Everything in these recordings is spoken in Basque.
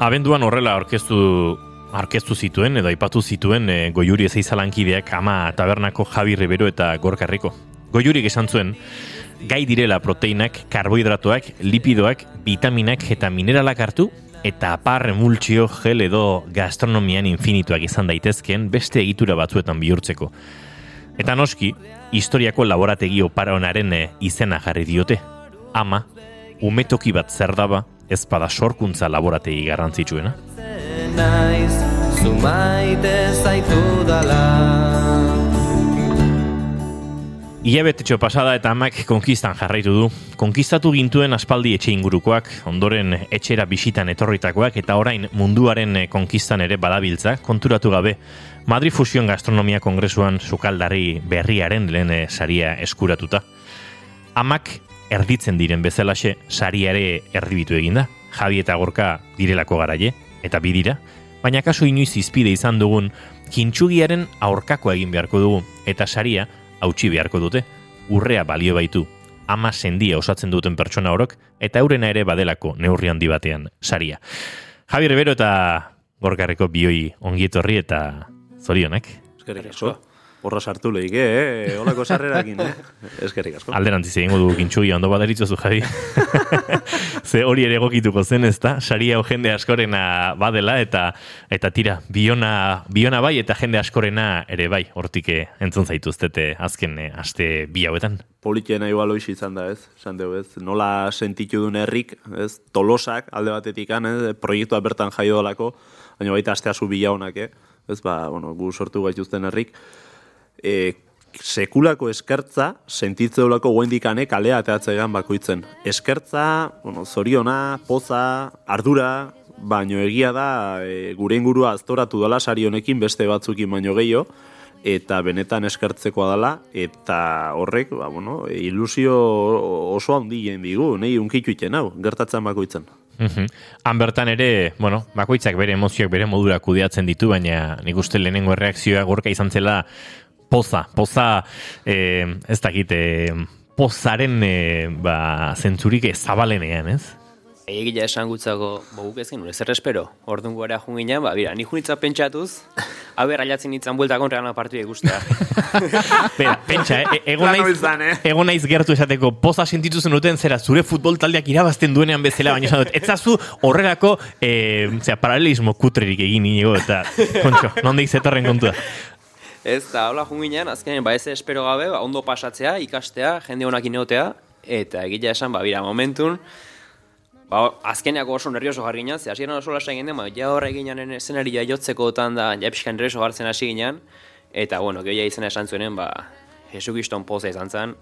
Abenduan horrela orkestu arkeztu zituen edo aipatu zituen e, goiuri ezeizalankideak ama tabernako Javi Ribero eta Gorkarriko. Goiurik esan zuen, gai direla proteinak, karbohidratoak, lipidoak, vitaminak eta mineralak hartu, eta apar emultsio gel edo gastronomian infinituak izan daitezkeen beste egitura batzuetan bihurtzeko. Eta noski, historiako laborategi oparonaren eh, izena jarri diote. Ama, umetoki bat zer daba, ezpada sorkuntza laborategi garrantzitsuena naiz Zumaite zaitu dala Ia betetxo pasada eta amak konkistan jarraitu du. Konkistatu gintuen aspaldi etxe ingurukoak, ondoren etxera bisitan etorritakoak eta orain munduaren konkistan ere badabiltza, konturatu gabe. Madri Fusion Gastronomia Kongresuan sukaldari berriaren lehen saria eskuratuta. Amak erditzen diren bezalaxe sariare erdibitu eginda. Javi eta Gorka direlako garaie, eta bidira, baina kasu inoiz izpide izan dugun kintsugiaren aurkako egin beharko dugu, eta saria hautsi beharko dute, urrea balio baitu, ama sendia osatzen duten pertsona orok, eta eurena ere badelako neurri handi batean saria. Javi Rivero eta gorkarreko bioi ongietorri eta zorionak. Eskerrik asko. Horra sartu lehik, eh? Olako sarrerakin, eh? Eskerrik asko. Alderantziz egingo du gintxugi ondo badaritzu zu, Javi. Ze hori ere egokituko zen, ez da? Saria hau jende askorena badela, eta eta tira, biona, biona bai, eta jende askorena ere bai, hortik eh, entzun zaituztete azken eh, aste bi hauetan. Politiena igual hoiz izan da, ez? Esan ez? Nola sentitu duen herrik, ez? Tolosak, alde batetik, ez? Proiektua bertan jaio dolako, baina baita astea zu bila honak, eh? Ez, ba, bueno, gu sortu gaituzten herrik e, sekulako eskertza sentitze dolako guendikane kalea ateatze egan bakoitzen. Eskertza, bueno, zoriona, poza, ardura, baino egia da e, gure ingurua aztoratu dela sari honekin beste batzukin baino gehiago, eta benetan eskertzekoa dela, eta horrek, ba, bueno, ilusio oso handien digu, nahi unkitu iten hau, gertatzen bakoitzen. Mm Han bertan ere, bueno, bakoitzak bere emozioak bere modura kudeatzen ditu, baina nik uste lehenengo erreakzioa gorka izan zela poza, poza, eh, ez dakit, eh, pozaren eh, ba, zentzurik zabalenean, ez? Egila esan gutzako, boguk ez genuen, ez errespero, orduan gara junginan, ba, bira, ni junitza pentsatuz, hau erraiatzen nintzen bueltakon regalan partu egustea. Bera, pentsa, eh? e, egon, naiz, eh? egon naiz gertu esateko, poza sentitu zen duten zera, zure futbol taldeak irabazten duenean bezala, baina esan dut, ez zazu horregako, eh, zera, paralelismo kutrerik egin inigo, eta, kontxo, nondik zetorren kontua. Ez, da, hola junginean, azkenean, ba, ez espero gabe, ba, ondo pasatzea, ikastea, jende honak ineotea, eta egila esan, ba, bira, momentun, ba, azkeneako oso nervioso jarri ginen, ze hasieran oso lasa egin den, ba, ja horre egin janen eszenari jotzeko otan da, ja pixkan nervioso hartzen hasi ginen, eta, bueno, gehiagia izena esan zuenen, ba, Jesu Giston poza izan zen,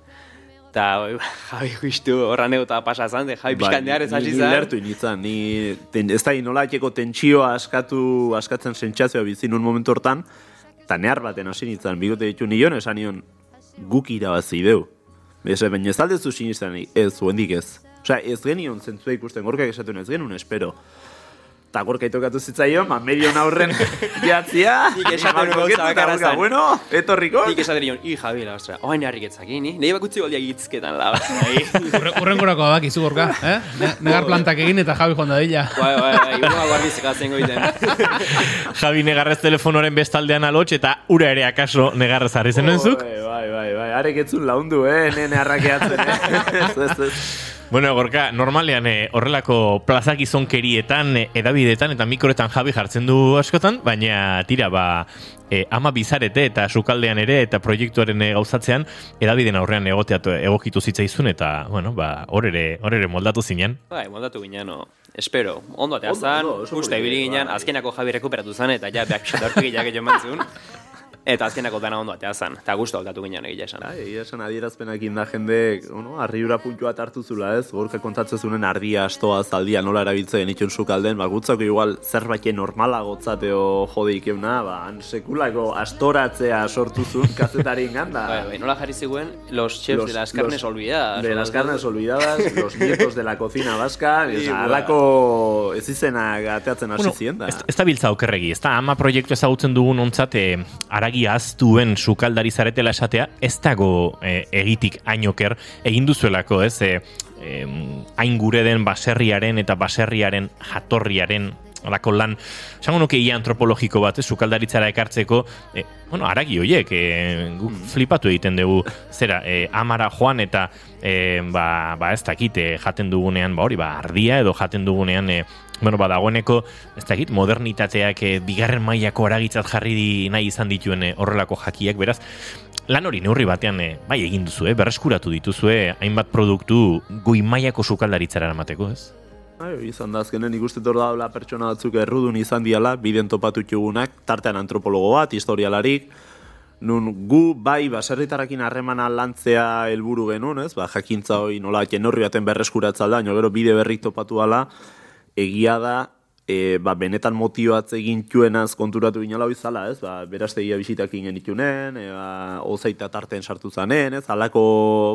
eta, jabi guztu, horra neuta pasa zan, de, jabi pixkan ba, ez hasi. Ni lertu initzan, ni, ten, ez da, inolaikeko tentsioa askatu, askatzen sentsazioa bizin un momentu hortan, eta nehar baten hasi nintzen, bigote ditu nion, esan nion, guk irabazi deu. Ez, baina ez aldezu sinistan, ez, zuendik ez. Osea, ez genion zentzua ikusten, gorkak esatu ez genuen, espero eta gorka itokatu zitzaion, ma medio aurren jatzia. Nik esaten gauza bakarazan. Bueno, etorriko. Nik esaten nion, i Javi, la ostra, oain harrik etzaki, ni? Nei bakutzi goldiak itzketan, la Urren gorako abak, izu gorka, eh? Negar plantak egin eta Javi joan dadila. Bai, bai, bai, igual guardi zekatzen goiten. Javi negarrez telefonoren bestaldean alotx eta ura ere akaso negarrez harri zen nenzuk? Bai, bai, bai, bai, arek etzun laundu, eh, nene arrakeatzen, eh? Bueno, gorka, normalean eh, horrelako plazak izonkerietan, eh, edabidetan eta mikroetan jabi jartzen du askotan, baina tira, ba, eh, ama bizarete eta sukaldean ere eta proiektuaren eh, gauzatzean edabideen aurrean egoteatu egokitu zitzaizun eta, bueno, ba, hor ere, hor ere moldatu zinen. Bai, moldatu ginen, no. Espero, ondo atea zan, uste ibili ginen, bai. azkenako jabi rekuperatu zan eta ja, beak xetartu gilak egin mantzun. Eta azkenako dana ondo atea zan, eta guztu aldatu ginen egia esan. Bai, egia esan adierazpenak inda jende, ono, arriura puntua hartu zula ez, gorka kontatzen zuen ardia, astoa, zaldia, nola erabiltzen itxun sukalden, ba, gutzako igual zerbait normala gotzateo jodeik euna, ba, sekulako astoratzea sortu zuen kazetari inganda. Bai, bai, nola jarri ziguen, los chefs los, de las carnes los, olvidadas. De las carnes olvidadas, los nietos de la cocina vasca, sí, alako ez izena gateatzen hasi bueno, zienda. Ez, ez da biltza okerregi, ez da ama proiektu ezagutzen dugun ontzat, eh, aragi argi aztuen sukaldari zaretela esatea, ez dago e, egitik ainoker egin duzuelako, ez? E, hain gure den baserriaren eta baserriaren jatorriaren alako lan, esango nuke ia antropologiko bat, eh, sukaldaritzara ekartzeko, e, bueno, aragi hoiek, e, guk flipatu egiten dugu, zera, e, amara joan eta, e, ba, ba ez dakit, e, jaten dugunean, ba hori, ba, ardia edo jaten dugunean, e, bueno, ba, dagoeneko, ez dakit, modernitateak e, bigarren mailako aragitzat jarri nahi izan dituen e, horrelako jakiak, beraz, lan hori neurri batean e, bai egin duzu, eh, berreskuratu dituzue hainbat produktu goi mailako sukaldaritzara eramateko, ez? Bai, izan da azkenen ikusten hor daula pertsona batzuk errudun izan diala, biden topatu txugunak, tartean antropologo bat, historialarik, nun gu bai baserritarakin harremana lantzea helburu genuen, ez? Ba, jakintza hori nola horri baten berreskuratza da, gero bide berrik topatu ala, egia da, e, ba, benetan motioatze egin txuenaz konturatu ginala izala, ez? Ba, berastegia bisitak ingen itunen, e, ba, ozeita tarten sartu zanen, ez? Alako,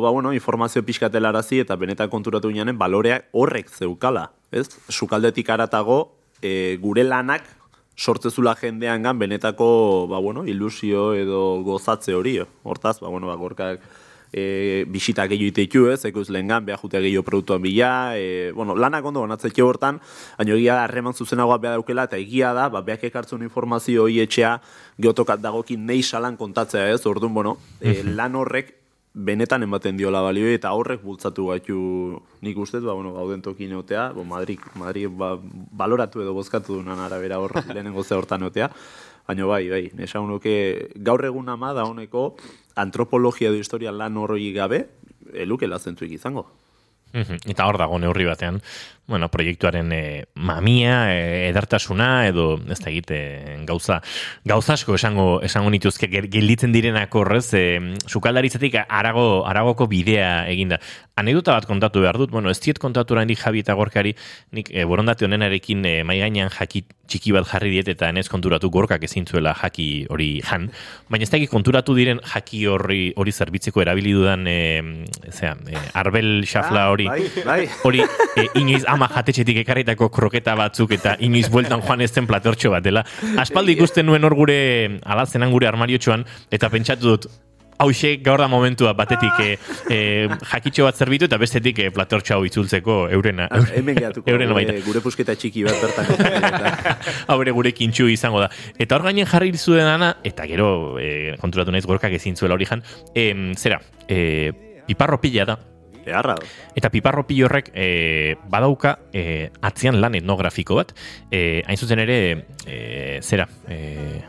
ba, bueno, informazio pixkatelarazi eta benetan konturatu ginen baloreak horrek zeukala, ez? Sukaldetik aratago, e, gure lanak sortzezula jendean gan benetako ba, bueno, ilusio edo gozatze hori. Hortaz, ba, bueno, ba, gorkak e, bisita gehiago iteitu ez, ekuz lehen gan, behar jutea gehiago produktuan bila, e, bueno, lanak ondo bonatzetxe hortan, baina egia harreman zuzenagoa behar daukela, eta egia da, ba, behar ekartzen informazio hori etxea, geotokat dagokin nei salan kontatzea ez, orduan, bueno, e, lan horrek benetan ematen diola balio eta horrek bultzatu gaitu nik ustez, ba, bueno, gauden tokin eotea, bo, Madrid, Madrid ba, baloratu edo bozkatu dunan arabera hor lehenengo ze hortan eotea, baina bai, bai, nesa honuke gaur egun ama da honeko antropologia edo historia lan horroi gabe, eluke lazentzuik izango. Eta hor dago neurri batean, bueno, proiektuaren e, mamia, e, edartasuna, edo ez da egite gauza, gauza asko esango, esango nituzke gelditzen direnak horrez, e, sukaldaritzatik arago, aragoko bidea eginda. Anedota bat kontatu behar dut, bueno, ez diet kontatu rendik Javi eta Gorkari, nik e, borondate honenarekin e, maigainan jaki txiki bat jarri diet eta enez konturatu gorkak ezin zuela jaki hori jan. Baina ez da konturatu diren jaki hori hori zerbitzeko erabili dudan e, zera, e, arbel xafla hori bai, bai. hori e, inoiz ama jatetxetik ekarritako kroketa batzuk eta inoiz bueltan joan ez zen platortxo bat dela. Aspaldi ikusten nuen hor gure alazenan gure armariotxoan eta pentsatu dut hause gaur da momentua batetik e, e, jakitxo bat zerbitu eta bestetik e, platortxo hau itzultzeko eurena. Ah, hemen gehatuko, gure, gure pusketa txiki bat bertan. Hau gure kintxu izango da. Eta hor gainen jarri zuen dana, eta gero e, konturatu naiz gorkak ezin zuela hori jan, e, zera, e, piparro pila da, Eharra. Eta piparro horrek e, badauka e, atzean lan etnografiko bat. E, hain zuzen ere, e, zera, e,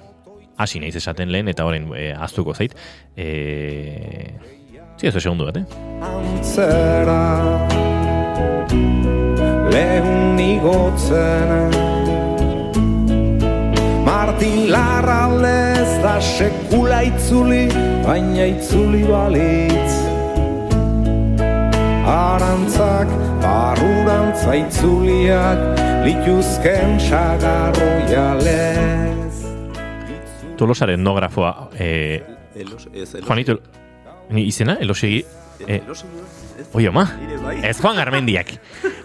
hasi naiz esaten lehen, eta horren e, aztuko zait. E, Zi, ez segundu bat, eh? Antzera Lehun igotzen Martin Larra lez da sekula itzuli Baina itzuli balitz arantzak, barrurantza itzuliak, lituzken sagarro jalez. Tolosaren nografoa, eh, Juanito, ni izena, elosegi, eh, Oio, ma, ez Juan Garmendiak.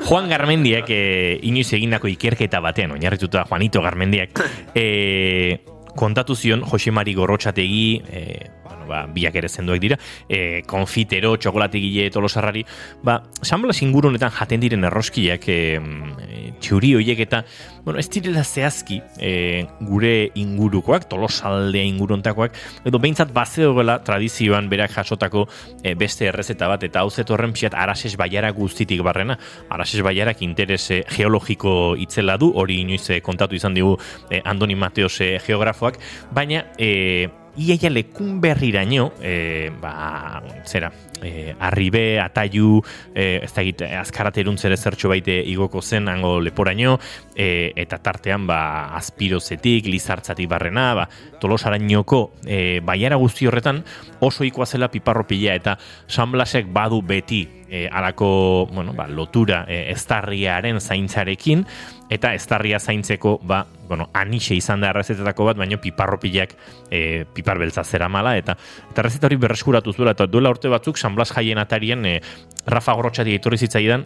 Juan Garmendiak eh, inoiz egindako ikerketa batean, oinarrituta Juanito Garmendiak, eh, kontatu zion Josemari Gorrotxategi, eh, ba, biak ere zenduak dira, e, konfitero, txokolategile, tolosarrari, ba, sanbala singurunetan jaten diren erroskiak e, txuri hoiek eta, bueno, ez direla zehazki e, gure ingurukoak, tolosaldea inguruntakoak, edo behintzat bazeogela tradizioan berak jasotako e, beste errezeta bat, eta hau zetorren pixat arases baiara guztitik barrena, arases baiarak interese geologiko itzela du, hori inoiz kontatu izan digu e, Andoni Mateos geografoak, baina e, iaia lekun berriraino, e, ba, zera, e, arribe, ataiu, e, ez da egite, azkaraterun zere zertxo baite igoko zen, hango leporaino, e, eta tartean, ba, azpirozetik, lizartzatik barrena, ba, tolosarainoko e, baiara guzti horretan, oso ikoa zela piparro pila, eta San Blasek badu beti, e, alako, bueno, ba, lotura e, estarriaren zaintzarekin, eta estarria zaintzeko, ba, bueno, anixe izan da errezetetako bat, baina piparropilak e, pipar beltza zera mala, eta eta errezeta hori berreskuratu zuela, eta duela urte batzuk, San Blas jaien atarien, e, Rafa Gorrotxati etorri zitzaidan,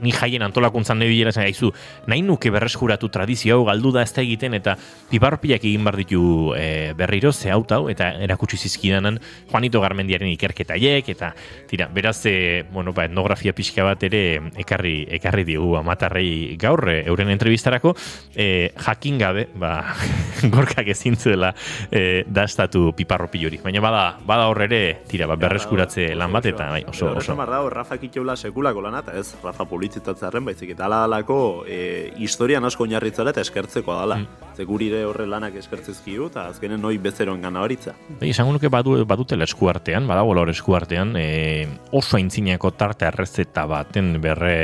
ni jaien antolakuntzan nebilela esan gaizu, nahi nuke berreskuratu tradizio hau galdu da ez da egiten eta piparropiak egin bar ditu e, berriro ze hau hau eta erakutsi zizkidanan Juanito Garmendiaren ikerketaiek eta tira, beraz e, bueno, ba, etnografia pixka bat ere ekarri, ekarri digu amatarrei gaur e, euren entrevistarako e, jakin gabe ba, gorkak ezin zuela e, dastatu piparropi hori. Baina bada, bada hor ere tira, ba, berreskuratze lan bat eta bai, oso, oso. Dago, Rafa kitxeula sekulako lan eta ez, Rafa publizitatzearen baizik eta ala alako e, historian asko oinarritzara eta eskertzeko dala. Mm. Ze guri ere horre lanak eskertzezkiu eta azkenen noi bezeroen gana horitza. Bai, esango nuke badu, badutela eskuartean, badago hor eskuartean, e, oso aintzinako tarte arrezeta baten berre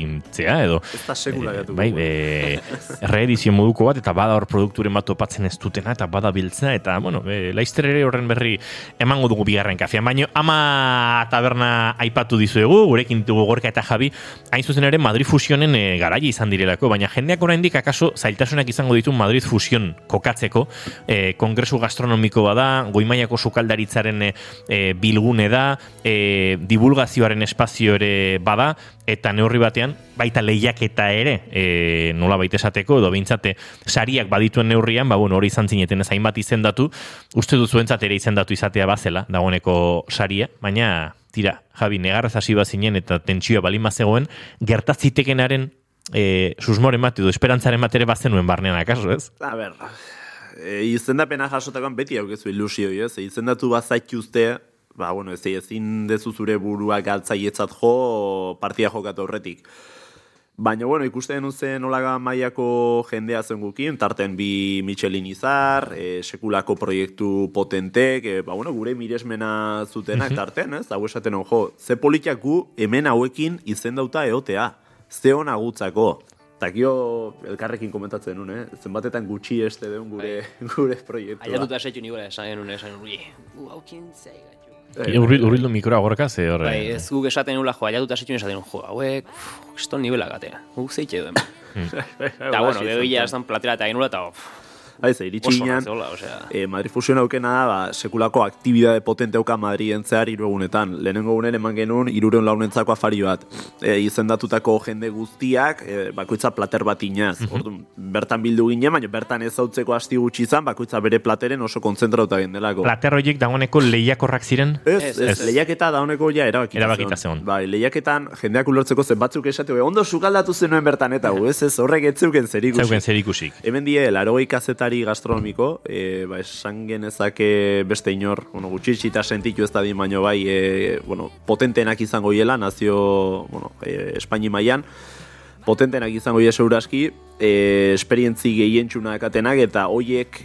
intzea edo. Ez da sekula e, gatu. Bai, e, reedizio moduko bat eta bada hor produkturen bat topatzen ez dutena eta bada biltza eta, bueno, e, laizter ere horren berri emango dugu bigarren kafean. Baina ama taberna aipatu dizuegu, gurekin dugu gorka eta jabi, hain zuzen ere Madrid Fusionen e, garaia izan direlako, baina jendeak oraindik akaso zailtasunak izango ditu Madrid Fusion kokatzeko, e, kongresu gastronomiko bada, goimaiako sukaldaritzaren e, bilgune da, e, divulgazioaren espazio ere bada, eta neurri batean baita lehiaketa ere e, nola baita esateko edo behintzate sariak badituen neurrian ba bueno hori izan zineten ez hainbat izendatu. Uste duzuentzat ere izendatu izatea bazela dagoeneko saria. Baina tira Javi negarrez hasi bazinen eta tentsioa balin bazegoen gerta zitekenaren e, susmoren bat edo esperantzaren bat ere bazenuen barnean akaso ez? A ber, e, izendapena jasotakoan beti aukezu ilusio, ez? E, izendatu bazaituzte, ba, bueno, ez ezin dezu zure burua galtzaietzat jo partia jokatu aurretik. Baina, bueno, ikusten zen nolaga mailako jendea zen gukin, tarten bi Michelin izar, e, sekulako proiektu potentek, e, ba, bueno, gure miresmena zutenak tarten, ez? Hau esaten hon, jo, ze politiak gu hemen hauekin izendauta eotea, ze hona gutzako. Eta gio elkarrekin komentatzen nun, eh? zenbatetan gutxi este deun gure, gure proiektua. Aiatuta setu nigola esan genuen, esan genuen, haukin zei gaitu. Eh, Urbil, urbildu mikroa gorka ze horre Bai, ez guk esaten nula, jo, aiatuta setu esaten nuen, jo, hauek, kriston nivela gatea, guk zeitxe duen. Eta, bueno, gero gila esan platera eta genula, eta, Haiz, iritsi oso ginen, natzeola, osea. e, Madrid Fusion aukena da, ba, sekulako aktibidade potente auka Madriden zehar hiru egunetan. Lehenengo egunen eman genuen irureun launentzako afari bat. E, izendatutako jende guztiak, e, bakoitza plater bat inaz. Orduan, bertan bildu ginen, baina bertan ez zautzeko asti gutxi izan, bakoitza bere plateren oso konzentrauta gendelako. platerroiek dagoeneko lehiakorrak ziren Ez, Ez, ez, lehiaketa dauneko ja erabakita, Erabakita zegoen. Bai, lehiaketan jendeak ulertzeko zen batzuk esate, "Oi, ondo sukaldatu zenuen bertan eta gu, ez, ez horrek ez zeuken zer ikusi. zeuken zer ikusik Hemen die, larogei kazetari gastronomiko, e, ba, esan genezake beste inor, bueno, gutxitxita sentitu ez da din, baino bai, e, bueno, potentenak izango hiela, nazio, bueno, e, Espaini mailan potentenak izango hiela seguraski, e, esperientzi gehientxuna akatenak, eta hoiek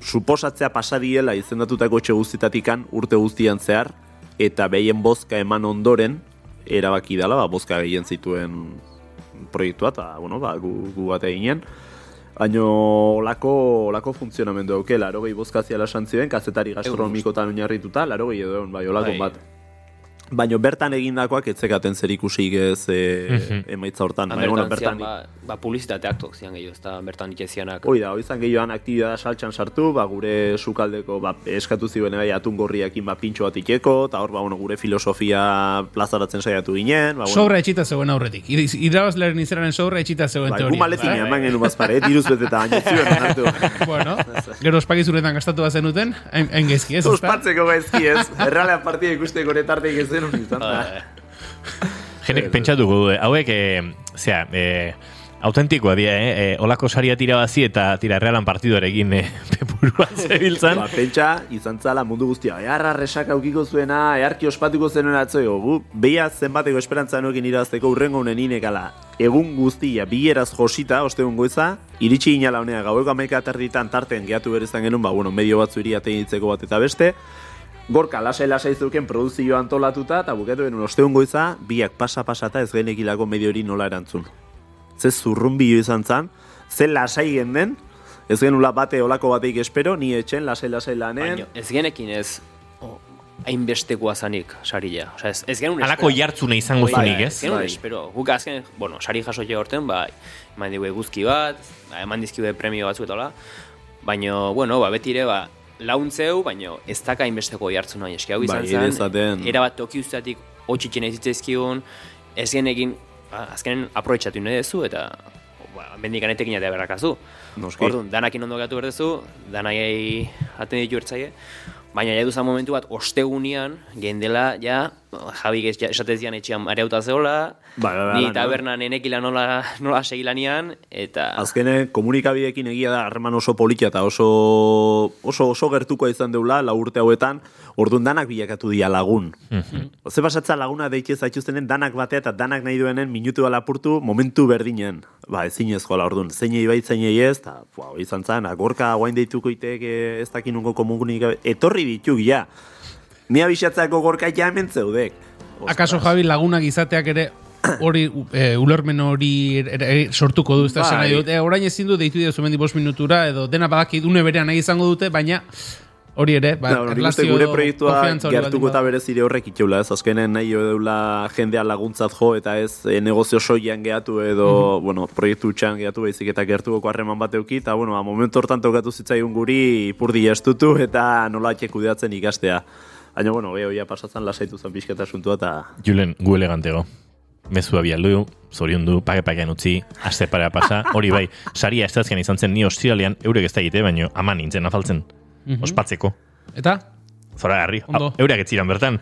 suposatzea pasadiela izendatutako etxe guztitatikan urte guztian zehar, eta behien bozka eman ondoren, erabaki dela, ba, bozka gehien zituen proiektua, eta, bueno, ba, gu, gu ginen. Baina olako, olako funtzionamendu dauke, laro gehi bozkaziala santzioen, kazetari gastronomikotan oinarrituta, laro gehi edo, bai, olako Bai. bat. Baina bertan egindakoak etzekaten zer ikusik ez e, emaitza hortan. Baina, bueno, Bertan, bertan, ba, ba, publizitate aktok zian gehiago, ez da bertan ikezianak. Hoi da, hoi zan gehioan aktibidada saltxan sartu, ba, gure sukaldeko ba, eskatu ziren bai atun gorriakin ba, pintxo bat ikeko, eta hor ba, bueno, gure filosofia plazaratzen saiatu ginen. Ba, bueno, Sobra etxita zegoen aurretik. Ir- Irabazlearen izeraren sobra etxita zegoen gu teoria. maletine Bai, eman genuen bazpare, eh, diruz beteta, baina ziren onartu. Bueno, gero ospakizuretan gastatu bazenuten, hain hain gezki ez? Ospatzeko gaizki ez, errealean partida ikusteko netartek ez zen izan da. Jenek pentsatuko du, eh, hauek, e, zera, e, autentikoa dira, eh? E, olako saria tirabazi eta tira realan partidoarekin e, pepurua zebiltzan. Ba, pentsa, izan zala mundu guztia, eharra resak aukiko zuena, eharki ospatuko zenuen atzoi, gu, beia zenbateko esperantza nuekin irazteko urrengo unen inekala, egun guztia, bileraz josita, ostegun goiza, iritsi inala honea, gaueko amaika aterditan tarten gehatu berezan genuen, ba, bueno, medio batzu iri ateitzeko bat eta beste, Gorka lasai-lasai zeuken produzio antolatuta, eta bukatu genuen ostegun goiza, biak pasa-pasata ez genekilako medio hori nola erantzun. Ze zurrumbio izan zan, ze lasai genden, ez genula bate olako bateik espero, ni etxen lasai-lasai lanen, Baina, ez genekin ez, hainbestekoa zanik saria. Osea, ez, ez genuen espero. jartzuna izango Bai, zunik, Ez ez? genuen Bai. espero. Guk azken, bueno, sari jaso jo horten, bai, eman digu eguzki bat, ba, eman dizkigu premio batzu eta hola. Baina, bueno, ba, beti ere, ba, launtzeu, baina ez daka hainbesteko jartzen nahi eski hau izan Bai, zen. Era bat toki ustatik hotxitzen ez zitzaizkigun, ez genekin ba, azkenen aproitxatu nahi duzu eta ba, bendikan etekin jatea berrakazu. Noski. Orduan, danakin ondo gatu berdezu, danai aten ditu ertzaie, baina ja duzan momentu bat, ostegunian, gendela, ja, Javi ez- ja, esatez dian etxean areuta zehola, Bai, bai, bai, ni bai, tabernan enekila nola, nola segilanean, eta... Azkene komunikabideekin egia da harreman oso politia eta oso oso oso gertuko izan deula lau urte hauetan, orduan danak bilakatu dia lagun. Ze pasatza laguna deitxe zaituztenen danak batea eta danak nahi duenen minutu lapurtu momentu berdinen. Ba, ezin ezkoa orduan. Zeinei bai, zeinei ez, eta wow, izan zen, agorka guain deituko itek eh, ez dakin nungo komunikabe. Etorri dituk, ja. Ni abixatzako gorka ja hemen zeudek. Akaso Javi lagunak izateak ere hori e, ulermen hori ere- ere sortuko du, ez da Bai. dut. E, orain ezin du deitu dira zumendi bost minutura, edo dena badaki dune berean nahi izango dute, baina hori ere, ba, uste erlazio gure proiektua gertuko eta bada. berezire horrek itxeula, ez azkenen nahi deula jendea laguntzat jo eta ez e, negozio soian gehatu edo, bueno, proiektu txan gehatu baizik eta gertuko harreman bat euki, eta bueno, ba, momentu hortan tokatu zitzaigun guri ipurdi estutu eta nola kudeatzen ikastea. Baina, bueno, geho, ja pasatzen lasaitu zen pixketa asuntua eta Julen, gu elegantego. Mezua bialdu, zorion du, pake pakean utzi, aste parea pasa, hori bai, saria estazkian izan zen, ni ostiralean eurek ez da egite, baino ama nintzen afaltzen, ospatzeko. Eta, Zora garri, Ondo. eurak ez ziren bertan.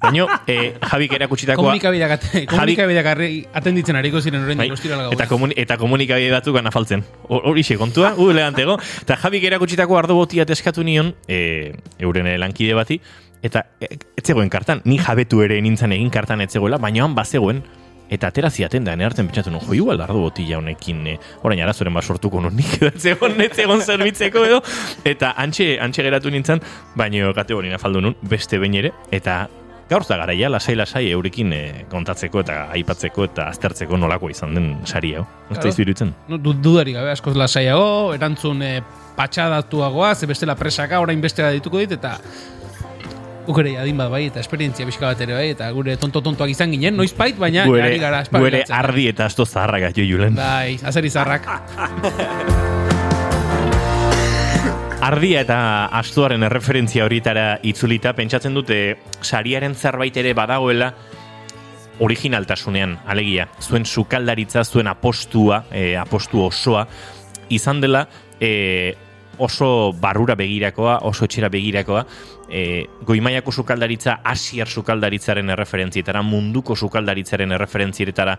Baino, eh, Javik erakutsitakoa... komunikabideak ate- komunikabideak arri- atenditzen ariko ziren orain Bai, eta, komuni, eta komunikabide batzuk afaltzen. Hor- Horixe kontua, u elegantego. Eta Javik erakutsitako ardo botia eskatu nion, e, euren lankide bati, eta e, ez zegoen kartan, ni jabetu ere nintzen egin kartan ez zegoela, baina han bazegoen, eta atera ziaten da, hartzen pentsatu nuen, jo, igual ardo botila honekin, e, orain arazoren bat sortuko nuen, nik ez zegoen, ez zegoen zerbitzeko edo, eta antxe, antxe geratu nintzen, baina kategorina faldu nun, beste behin ere, eta gaur da garaia, lasai lasai eurekin eh, kontatzeko eta aipatzeko eta aztertzeko nolako izan den sari hau. Ez da Claro. izu iruditzen? No, du, dudari gabe, askoz lasaiago, erantzun e, patxadatuagoa, ze bestela presaka, orain bestela dituko dit, eta guk ere adin bat bai, eta esperientzia pixka bat ere bai, eta gure tonto-tontoak izan ginen, noiz bait, baina Gu ere, ari gara gu ere espabilatzen. ardi eta asto zaharrak jo julen. Bai, azeri zarrak. Ardia eta astuaren erreferentzia horietara itzulita, pentsatzen dute sariaren zerbait ere badagoela originaltasunean, alegia, zuen sukaldaritza, zuen apostua, e, apostu osoa, izan dela e, oso barrura begirakoa, oso etxera begirakoa, e, goimaiako sukaldaritza, asiar sukaldaritzaren erreferentzietara, munduko sukaldaritzaren erreferentzietara,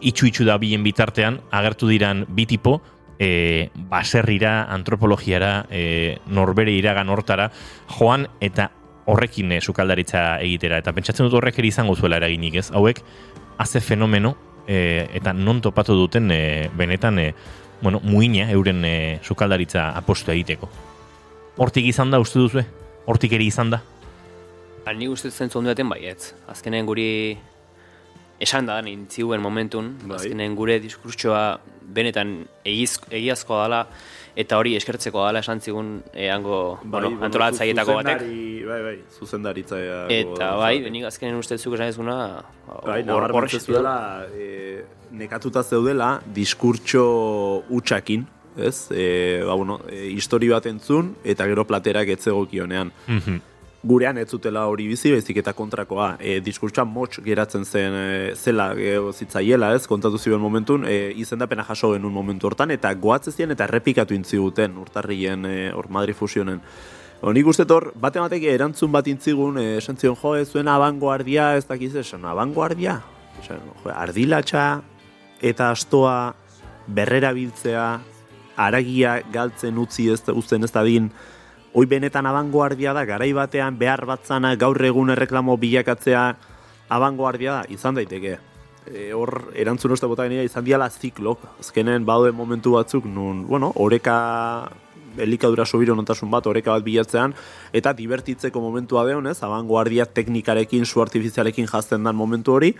itxu-itxu da bien bitartean, agertu diran bi tipo, e, baserrira, antropologiara, e, norbere iragan hortara, joan eta horrekin e, sukaldaritza egitera. Eta pentsatzen dut horrek ere izango zuela eraginik ez. Hauek, haze fenomeno, e, eta non topatu duten e, benetan, e, bueno, muina euren e, sukaldaritza apostu egiteko. Hortik izan da, uste duzue? Hortik ere izan da? Ba, ni uste zentzu ondo daten baietz. Azkenen guri esan da nintziuen momentun, Bai. azkenen gure diskurtsoa benetan egiz, egiazkoa dela, eta hori eskertzeko dela esan zigun eango bueno, antolatzaietako batek. Bai, bai, zuzendaritza. Eta bai, benik azkenen uste zuk esan ezuna, Bai, hor- nabar hor- zuela, e, nekatuta zeudela diskurtso utxakin, ez? E, ba, bueno, e, histori bat entzun, eta gero platerak etzegokionean. Mhm. Gurean ez zutela hori bizi, baizik eta kontrakoa. E, diskurtsoa motx geratzen zen e, zela e, zitzaiela, ez? Kontatu ziren momentun, e, izendapena jaso genuen momentu hortan, eta goatzezien eta errepikatu intziguten urtarrien e, hor Madrid fusionen. Ba, Nik uste hor, bate batek erantzun bat intzigun, e, esan zion, jo, ez zuen abangoardia, ez dakiz, esan, abangoardia? Esan, jo, ardilatxa eta astoa berrera biltzea, aragia galtzen utzi ez, uzten ez dadin, hoi benetan abangoardia da, garai batean behar batzana gaur egun erreklamo bilakatzea abangoardia da, izan daiteke. E, hor, erantzun uste bota izan diala ziklok, azkenen baduen momentu batzuk, nun, bueno, oreka elikadura sobiro notasun bat, oreka bat bilatzean, eta divertitzeko momentua deon, ez, abangoardia teknikarekin, su artifizialekin jazten dan momentu hori,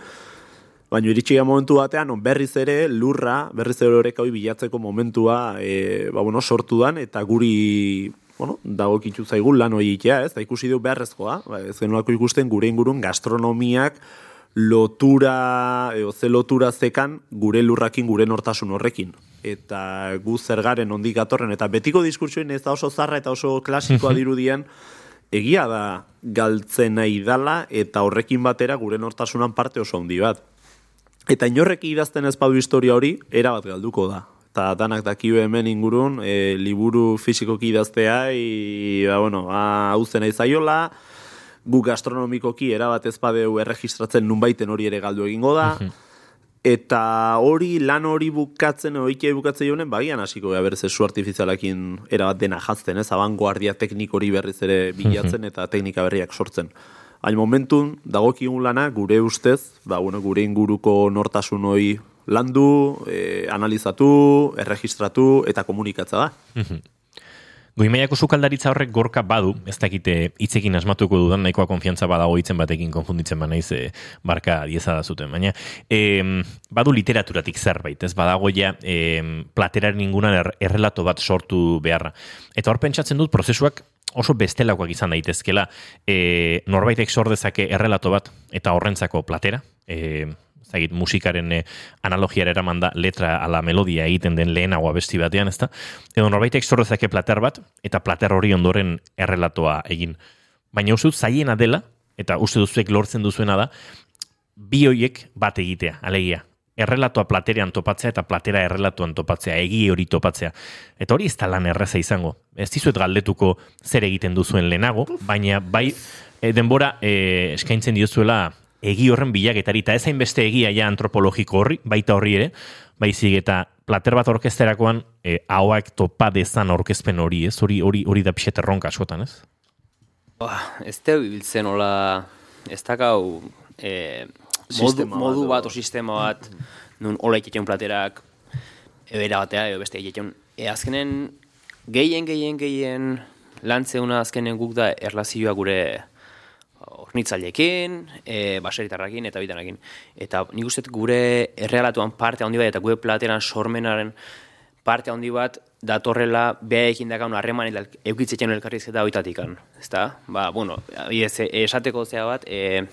Baina iritsi momentu batean, non berriz ere lurra, berriz ere hori bilatzeko momentua e, ba, bueno, sortu dan, eta guri bueno, dagokitzu zaigun lan hori itea, ez? Da ikusi du beharrezkoa, ba, ez genuako ikusten gure ingurun gastronomiak lotura, edo ze lotura zekan gure lurrakin, gure nortasun horrekin. Eta gu zer garen ondik gatorren, eta betiko diskurtsoen ez da oso zarra eta oso klasikoa dirudien, egia da galtzen nahi dala, eta horrekin batera gure nortasunan parte oso handi bat. Eta inorrek idazten ez badu historia hori, erabat galduko da. Eta danak dakio hemen ingurun, e, liburu fizikoki idaztea, i, ba, bueno, ba, hau zena izaiola, gu gastronomikoki erabat ez badeu erregistratzen nunbaiten hori ere galdu egingo da, eta hori, lan hori bukatzen, oikia bukatzen jonen, bagian hasiko gara berez esu artifizialakin erabat dena jazten, ez, abangoardia teknik hori berriz ere bilatzen eta teknika berriak sortzen. Hain momentun, dagokigun lana, gure ustez, ba, bueno, gure inguruko nortasun hori landu, e, analizatu, erregistratu eta komunikatza da. Goimaiako sukaldaritza horrek gorka badu, ez dakite hitzekin asmatuko dudan, nahikoa konfiantza badago hitzen batekin konfunditzen banaiz e, barka dieza da zuten, baina e, badu literaturatik zerbait, ez badago ja e, plateraren ingunan er, errelato bat sortu beharra. Eta hor pentsatzen dut prozesuak oso bestelakoak izan daitezkela e, norbaitek sor dezake errelato bat eta horrentzako platera, e, zagit, musikaren eh, analogiara eraman da letra ala melodia egiten den lehenago abesti batean, ezta? Edo norbaitek zorrezake plater bat, eta plater hori ondoren errelatoa egin. Baina uste dut zaiena dela, eta uste duzuek lortzen duzuena da, bi hoiek bat egitea, alegia. Errelatoa platerean topatzea eta platera errelatuan topatzea, egi hori topatzea. Eta hori ez da lan erreza izango. Ez dizuet galdetuko zer egiten duzuen lehenago, baina bai e, denbora e, eskaintzen diozuela egi horren bilaketari, eta ez hainbeste egia ja antropologiko horri, baita horri ere, baizik eta plater bat orkesterakoan e, hauak topa dezan orkezpen hori, ez? Hori hori hori da pixet erronka askotan, ez? Ba, ez da biltzen hola, ez dakau e, modu, Sistema bat, modu bat o sistema bat, nun hola iketxeun platerak, ebera batea, edo beste iketxeun. E, azkenen, gehien, gehien, gehien, lantzeuna azkenen guk da erlazioa gure ornitzailekin, e, baseritarrakin eta bitanakin. Eta nik uste gure errealatuan parte handi bat eta gure plateran sormenaren parte handi bat datorrela behaekin dakaun harreman eta eukitzetzen elkarrizketa hoitatikan. Ezta? Ba, bueno, adibidez, e, esateko zea bat, e,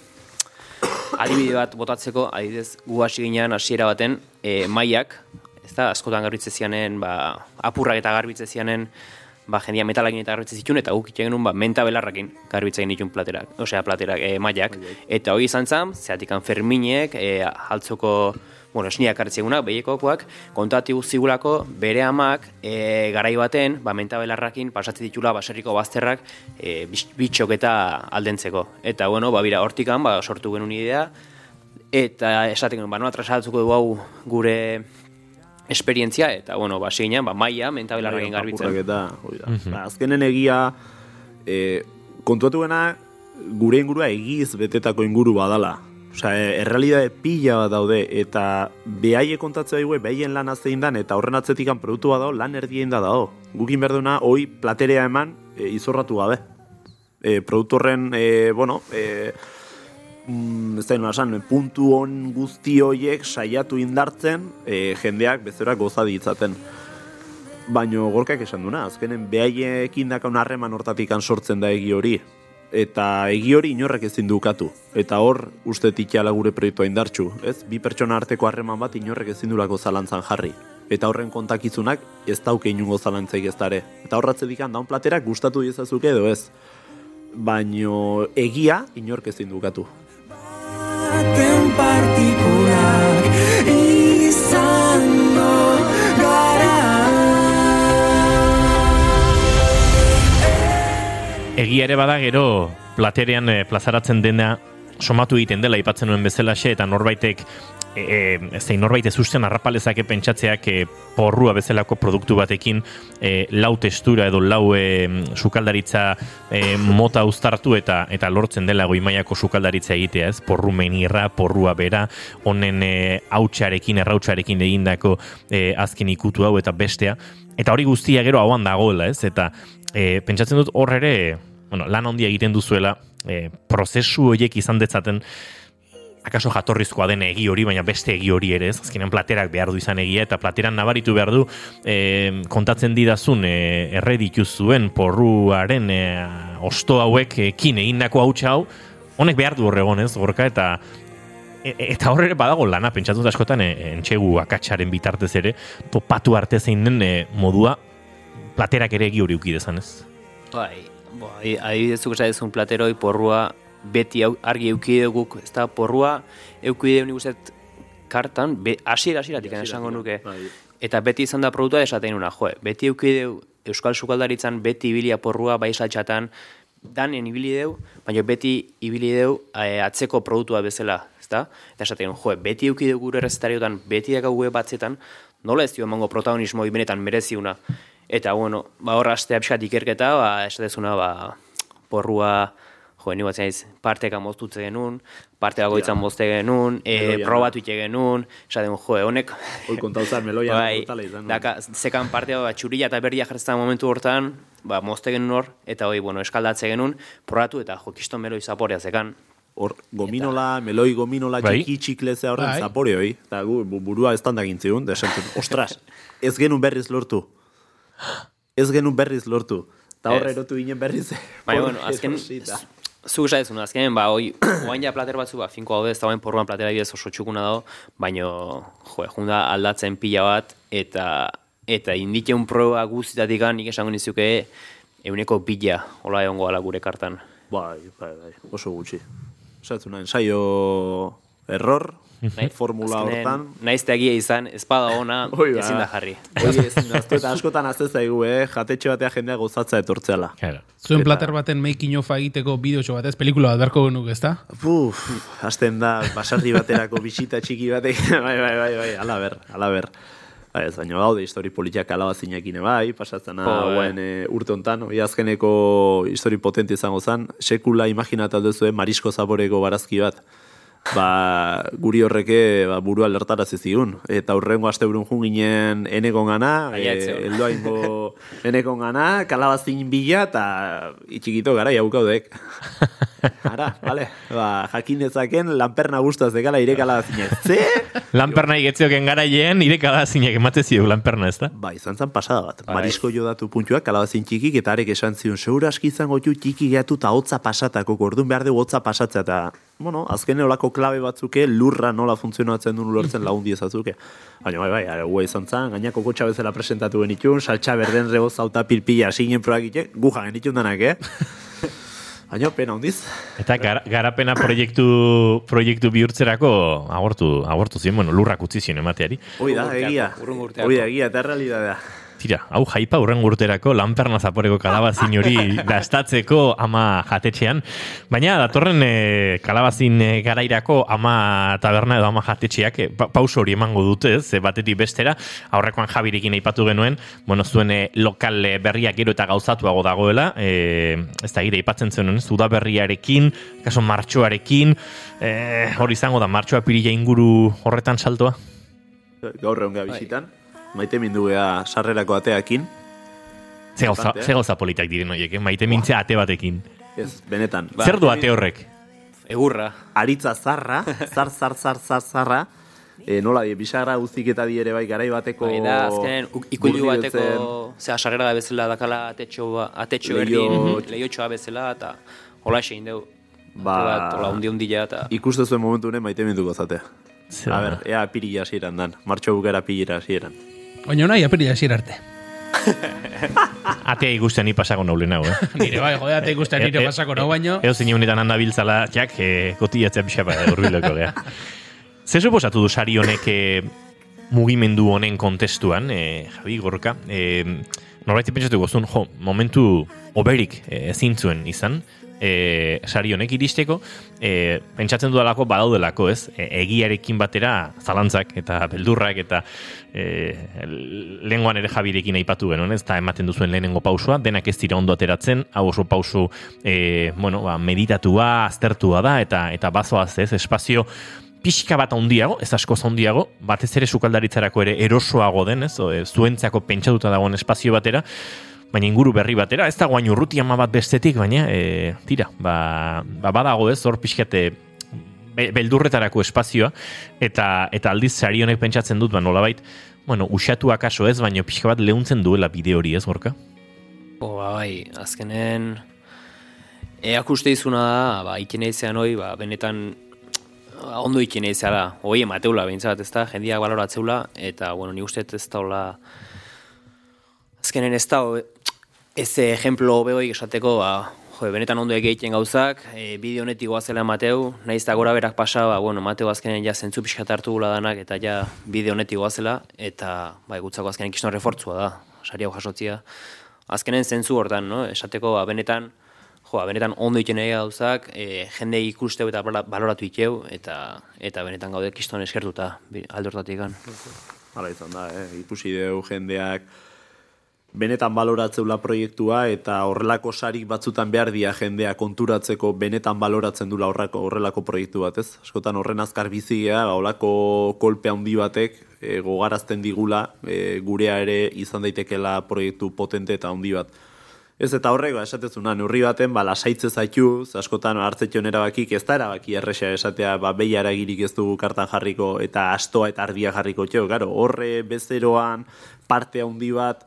adibide bat botatzeko, adibidez, gu hasi ginean hasiera baten, e, maiak, ez da, askotan garbitze zianen, ba, apurrak eta garbitze zianen, ba, jendia metalakin eta garbitze zituen, eta guk itxegen ba, menta belarrakin garbitze egin ditun platerak, osea, platerak, e, maiak. Eta hori izan zan, zeatikan Ferminek, e, altzoko, bueno, esniak hartzegunak, behiekokoak, kontatu zigulako bere amak e, garai baten, ba, menta belarrakin pasatzen ditula baserriko bazterrak e, bitxok eta aldentzeko. Eta, bueno, ba, bira, hortikan, ba, sortu genuen idea, eta esaten genuen, ba, nola trasaltzuko du hau gure esperientzia, eta, bueno, ba, zeinan, ba, maia, menta belarrakin garbitzen. Eta, hori da. Ba, azkenen egia, e, kontuatuena gure ingurua egiz betetako inguru badala. Osea, e, errealidade pila bat daude, eta behaie kontatzea dugu, behaien lan zein dan, eta horren atzetikan produktu bat dago, lan erdien da dago. Gukin berduna, hoi platerea eman, e, izorratu gabe. E, produktu horren, e, bueno, e, mm, ez da nola puntu on guzti hoiek saiatu indartzen e, jendeak bezera goza ditzaten. Baino gorkak esan duna, azkenen behaiekin dakaun harreman hortatikan sortzen da egi hori. Eta egi hori inorrek ezin dukatu. Eta hor uste tikala gure proiektua indartxu. Ez? Bi pertsona arteko harreman bat inorrek ezin durako zalantzan jarri. Eta horren kontakizunak ez dauke inungo zalantzaik ez dare. Eta horratze dikan daun platerak gustatu diezazuke edo ez. Baino egia inork ezin dukatu. baten partikulak Egia ere bada gero platerean eh, plazaratzen dena somatu egiten dela aipatzen nuen bezalaxe eta norbaitek e, e, zein norbait ez usten arrapalezake pentsatzeak e, porrua bezalako produktu batekin e, lau testura edo lau e, sukaldaritza e, mota uztartu eta eta lortzen dela goi mailako sukaldaritza egitea, ez? Porru menirra, porrua bera, honen e, hautsarekin, errautsarekin egindako e, azken ikutu hau eta bestea. Eta hori guztia gero hauan dagoela, ez? Eta e, pentsatzen dut hor ere, bueno, lan handia egiten duzuela, e, prozesu horiek izan detzaten, akaso jatorrizkoa den egi hori, baina beste egi hori ere, ez? Azkenean platerak behar du izan egia, eta plateran nabaritu behar du e, kontatzen didazun e, erreditu zuen porruaren e, osto hauek ekin egindako hautsa hau, honek behar du horregon, ez, gorka, eta e, e- eta hor ere badago lana, pentsatu dut askotan, e, entxegu akatsaren bitartez ere, topatu arte zein den e, modua, platerak ere egi hori uki dezan, ez? Bai, bo, adi- adibidez zuk esan plateroi porrua beti argi euki duguk, ez da porrua euki dugu nik uste dut kartan, be, hasiera hasieratik esango nuke. bai. Eta beti izan da produktua esaten nuna, jo, beti eukideu Euskal Sukaldaritzan beti ibilia porrua bai saltxatan, danen ibili deu, baina beti ibili deu eh, atzeko produktua bezala, ezta? Eta esaten, jo, beti eukideu gure errezetariotan, beti dago web batzetan, nola ez dio emango protagonismo benetan mereziuna. Eta, bueno, ba horra astea pixkat ikerketa, ba, esatezuna, ba, porrua, jo, ni batzen naiz, parteka moztutze genuen, parte bagoitzan mozte genuen, e, probatu ite genuen, esaten, jo, honek, Hoi kontauzan meloia bai, izan. da. daka, zekan partea ba, txurila eta berdia jartzen momentu hortan, ba, mozte genuen hor, eta hoi, bueno, eskaldatze genuen, probatu eta jo, kiston meloi zaporea zekan. Hor, gominola, meloi gominola Bai. txiki txiklezea horren Bai. zapore hoi. Eta gu, bu- burua ez tanda gintziun, da esan ostras, ez genuen berriz lortu. Ez genuen berriz lortu. Eta horre erotu ginen berriz. Baina, hor bueno, azken, erosita. zu esan azkenen, ba, hoi, oain ja plater batzu, ba, finko hau ez, oain porruan platera bidez oso txukuna dago, baina, jo, junda aldatzen pila bat, eta, eta indikeun proba guztitatik nik esango nizuke, euneko bila, hola egongo ala gure kartan. Bai, bai, bai, oso gutxi. Osatzu nahi, ensaio error, formula azkenen, hortan. Naiz eta egia izan, espada ona, ezin da jarri. Hoi ezin da, eta askotan azte zaigu, eh? Jatetxe batea jendea gozatza etortzeala. Claro. Zuen plater baten making of egiteko bideotxo bat ez, pelikula bat beharko genuke, ezta? Puf, hasten da, basarri baterako bisita txiki batek, bai, bai, bai, bai, ala ber, ala ber. Bai, ez baina gaude histori politiak alabazinekin bai, pasatzen Jo, hauen e, urte hontan, hoi azkeneko histori potente izango zen, sekula imaginata duzue marisko zaboreko barazki bat. Ba, guri horreke ba, burua lertarazi zigun. Eta urrengo asteburun jun ginen enekon gana, e, zegoen. eldoaingo enekon gana, kalabazin bila, eta itxikito gara jaukaudek. Ara, vale. Ba, jakin dezaken, lanperna gustaz dekala ire kalabazin Ze? Lanperna igetzioken garailean, irekala zinek ematen zio lanperna, ez da? Ba, izan zen pasada bat. Marisko jo datu puntuak, kalabazin txikik, eta arek esan zion, segura aski izango tu txiki gehiatu eta hotza pasatako, orduan behar dugu hotza pasatzea, eta, bueno, azken olako klabe batzuke, lurra nola funtzionatzen duen ulertzen lagundi ezazuke. Baina, bai, bai, are, gu izan zen, gainako kotxa bezala presentatu genitun, saltxa berden reboz auta pilpila sinen probak gu jagen danak, eh? Baina, pena hondiz. Eta gar, garapena proiektu proiektu bihurtzerako agortu, agortu zien, bueno, lurrak utzi zien emateari. Hoi da, egia. Hoi da, egia, eta realidadea. Tira, hau jaipa urren urterako lanperna zaporeko kalabazin hori dastatzeko ama jatetxean. Baina datorren e, kalabazin e, garairako ama taberna edo ama jatetxeak e, pa, pauso hori emango dute, ez, e, batetik bestera. Aurrekoan jabirekin aipatu genuen, bueno, zuen e, lokal berriak gero eta gauzatuago dagoela, e, ez da gire aipatzen zenuen, ez, udaberriarekin, kaso martxoarekin, e, hori izango da, martxoa pirila inguru horretan saltoa. Gaur egon bizitan. Maite mindu gea sarrerako ateakin. Ze gauza, eh? ze gauza politak diren horiek, eh? maite mintzea ate batekin. Ez, benetan. Ba, Zer du ate horrek? Egurra. Aritza zarra, zar, zar, zar, zar, zarra. E, nola die, bisagra guztik eta di ere bai garai bateko... Bai, da, azkenen, u- ikundu bateko, burdibiltzen- zera, sarrera da bezala dakala atetxo, ba- atetxo Leiho- erdin, lehiotxoa bezala, eta hola esein deu. Ba- hola undi undila, eta... Ikuste zuen momentu honen maite minduko zatea. Zer A ber, ea pirila hasieran dan. Martxo bukera pirila hasieran. Baina nahi, apirila hasiera arte. Atea ikusten ni pasako naulen hau, eh? Nire, bai, jode, ate ikusten nire pasako no, baino. Eo zein honetan handa biltzala, jak, eh, kotiatzea pixa ba, urbiloko gea. Zer suposatu du sari honek eh, mugimendu honen kontestuan, eh, Javi Gorka, eh, norbait pentsatu gozun, jo, momentu oberik eh, ezin zuen izan, eh, sari honek iristeko, eh, pentsatzen dudalako badaudelako, ez? E, egiarekin batera zalantzak eta beldurrak eta eh, lehengoan ere jabirekin aipatu genuen, ez? Eta ematen duzuen lehenengo pausua, denak ez dira ondo ateratzen, hau oso pausu eh, bueno, ba, meditatua, aztertua da, eta eta bazoaz, ez? Espazio pixka bat handiago, ez asko handiago, batez ere sukaldaritzarako ere erosoago den, ez? O, e, zuentzako pentsatuta dagoen espazio batera, baina inguru berri batera, ez da guain urruti ama bat bestetik, baina, e, tira, ba, ba badago ez, hor pixkate be- beldurretarako espazioa, eta eta aldiz sari honek pentsatzen dut, ba, nolabait, bueno, usatu akaso ez, baina pixka bat leuntzen duela bide hori ez, gorka? Oh, ba, bai, azkenen eak uste izuna da, ba, ikene izan hoi, ba, benetan ondo ikene izan da, hoi emateula behintzat, ez da, jendiak baloratzeula, eta, bueno, ni uste ez daula, azkenen ez da, ez ejemplo behoik esateko, ba, jo, benetan ondo egiten gauzak, e, bideo honetik goazela Mateu, nahiz eta gora berak pasa, ba, bueno, Mateu azkenen ja zentzu pixkat hartu gula danak, eta ja bideo honetik goazela, eta bai, gutzako azkenen kiston refortzua da, sari hau jasotzia. Azkenen zentzu hortan, no? esateko, ba, benetan, jo, ba, benetan ondo iten egin gauzak, e, jende ikusteu eta baloratu iteu, eta eta benetan gaude kiston eskertuta, hortatik gan. Hala izan da, eh? ikusi deu jendeak benetan baloratzeula proiektua eta horrelako sarik batzutan behar dia jendea konturatzeko benetan baloratzen dula horrako horrelako proiektu bat, ez? Askotan horren azkar bizi gea, ba, horrelako kolpe handi batek e, gogarazten digula e, gurea ere izan daitekela proiektu potente eta handi bat. Ez eta horrek, ba, esatezuna, neurri baten, ba, lasaitze zaitu, askotan hartzetxon erabakik, ez da erabaki erresa esatea, ba, behi aragirik ez dugu kartan jarriko, eta astoa eta ardia jarriko txo, garo, horre bezeroan parte handi bat,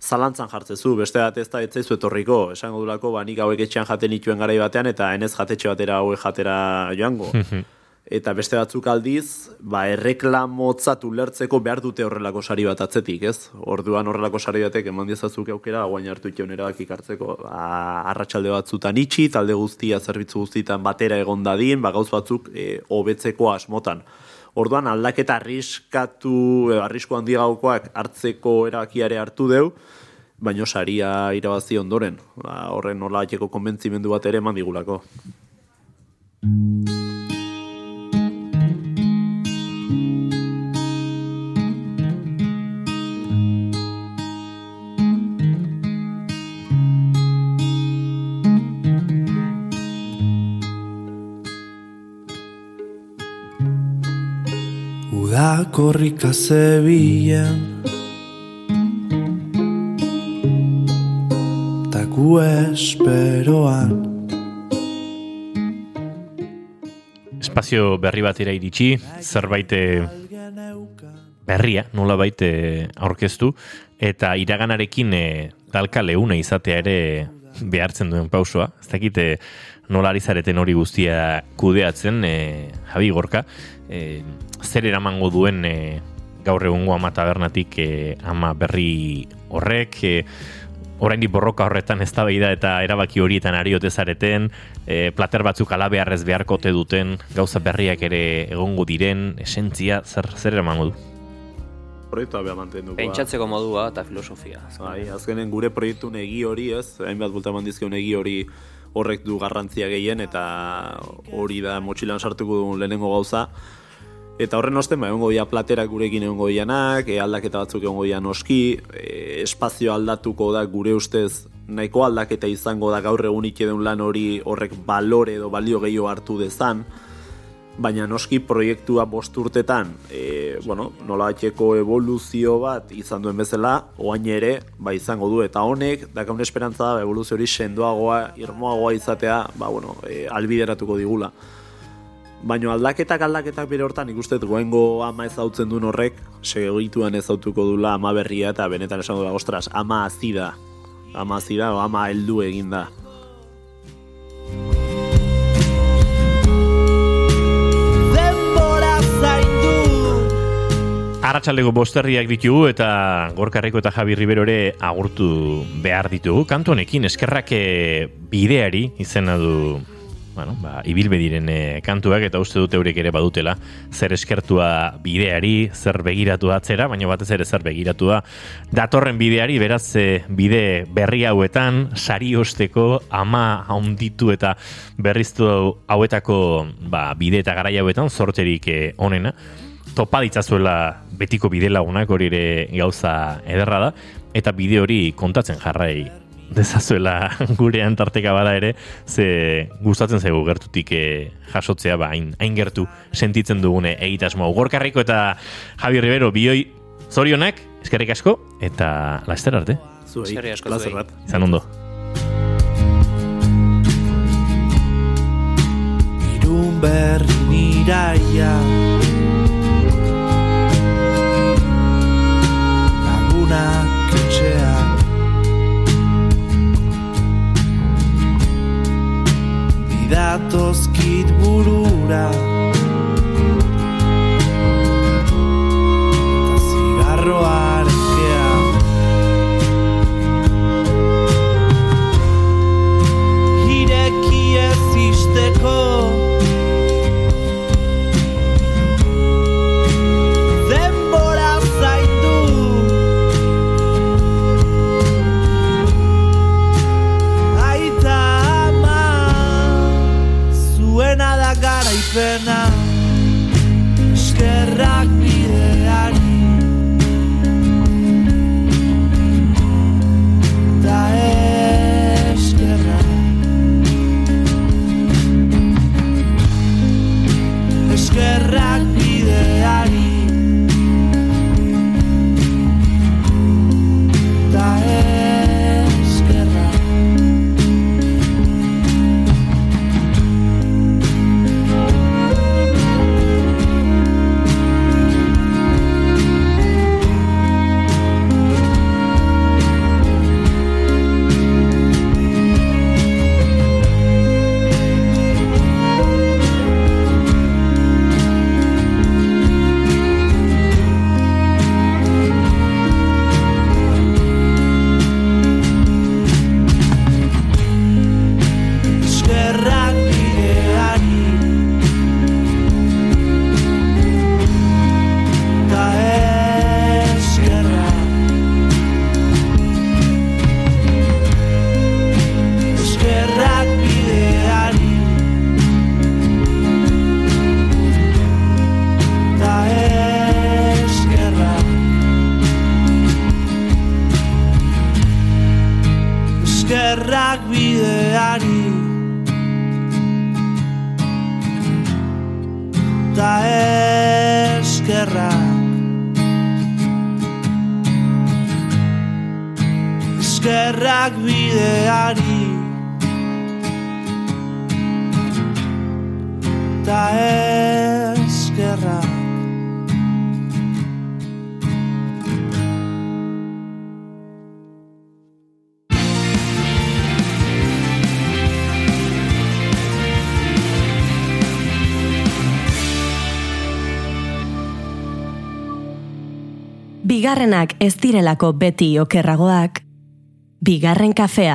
zalantzan jartzezu, beste bat ez da etzaizu etorriko, esango dulako, ba, nik hauek etxean jaten ituen garai batean, eta enez jatetxe batera hauek jatera joango. Eta beste batzuk aldiz, ba, erreklamotzat ulertzeko behar dute horrelako sari bat atzetik, ez? Orduan horrelako sari batek eman diezazuk aukera, guain hartu itxeun erabakik hartzeko, ba, arratsalde batzutan itxi, talde guztia, zerbitzu guztietan batera egon dadin, ba, gauz batzuk e, hobetzeko asmotan. Orduan aldaketa arriskatu, e, arrisku handi gaukoak hartzeko erabakiare hartu deu, baino saria irabazi ondoren. Ba, horren nola konbentzimendu bat ere eman digulako. Udakorrika zebilen Ta gu esperoan Espazio berri batera iritsi, zerbait eh, berria, nola baite aurkeztu, eta iraganarekin e, dalka leuna izatea ere behartzen duen pausoa. Ez dakite nola ari zareten hori guztia kudeatzen, e, Javi Gorka, e, zer eramango duen e, gaur egungo ama tabernatik e, ama berri horrek, e, oraindik borroka horretan eztabaida eta erabaki horietan ari ote zareten, e, plater batzuk ala beharrez beharkote duten, gauza berriak ere egongo diren, esentzia, zer, zer eramango du? Proiektua beha mantenduko. Pentsatzeko modua eta filosofia. Bai, azkenen gure proiektu egi hori, ez? Hainbat bulta eman dizkion egi hori horrek du garrantzia gehien eta hori da motxilan sartuko dugun lehenengo gauza. Eta horren osten, ba, egongo dira platerak gurekin egongo dianak, e, aldaketa batzuk egongo dira noski, e, espazio aldatuko da gure ustez nahiko aldaketa izango da gaur egun ikeden lan hori horrek balore edo balio gehiago hartu dezan, baina noski proiektua bost urtetan, e, bueno, nola batxeko evoluzio bat izan duen bezala, oain ere, ba izango du, eta honek, dakaun esperantza da, evoluzio hori sendoagoa, irmoagoa izatea, ba, bueno, e, albideratuko digula. Baina aldaketak aldaketak bere hortan ikustet goengo ama ezautzen duen horrek, segituan ezautuko dula ama berria eta benetan esango da, ostras, ama hazi da. Ama hazi da, o ama heldu egin da. Denbora zaindu Arratxaldeko bosterriak ditugu eta Gorkarreko eta Javi Ribero ere agurtu behar ditugu. Kantu honekin eskerrak eh, bideari izena du bueno, ba, ibilbe diren eh, kantuak eta uste dute eurek ere badutela zer eskertua bideari, zer begiratu atzera, baina batez ere zer begiratu da datorren bideari, beraz eh, bide berri hauetan, sari osteko ama haunditu eta berriztu hauetako ba, bide eta garai hauetan zorterik eh, onena. Topa ditzazuela betiko bide lagunak hori ere gauza ederra da. Eta bide hori kontatzen jarrai dezazuela gurean tarteka bada ere ze gustatzen zaigu gertutik eh, jasotzea ba hain, hain gertu sentitzen dugune egitasmo hau. Gorkarriko eta Javi Rivero bioi zorionak eskerrik asko eta laster arte Zuei, Eskerrik asko zuei. bat. izan ondo Irun berrin iraia Lagunak etxean datozkit burura. Zigarroa Ireki ez isteko Bigarrenak ez direlako beti okerragoak, bigarren kafea.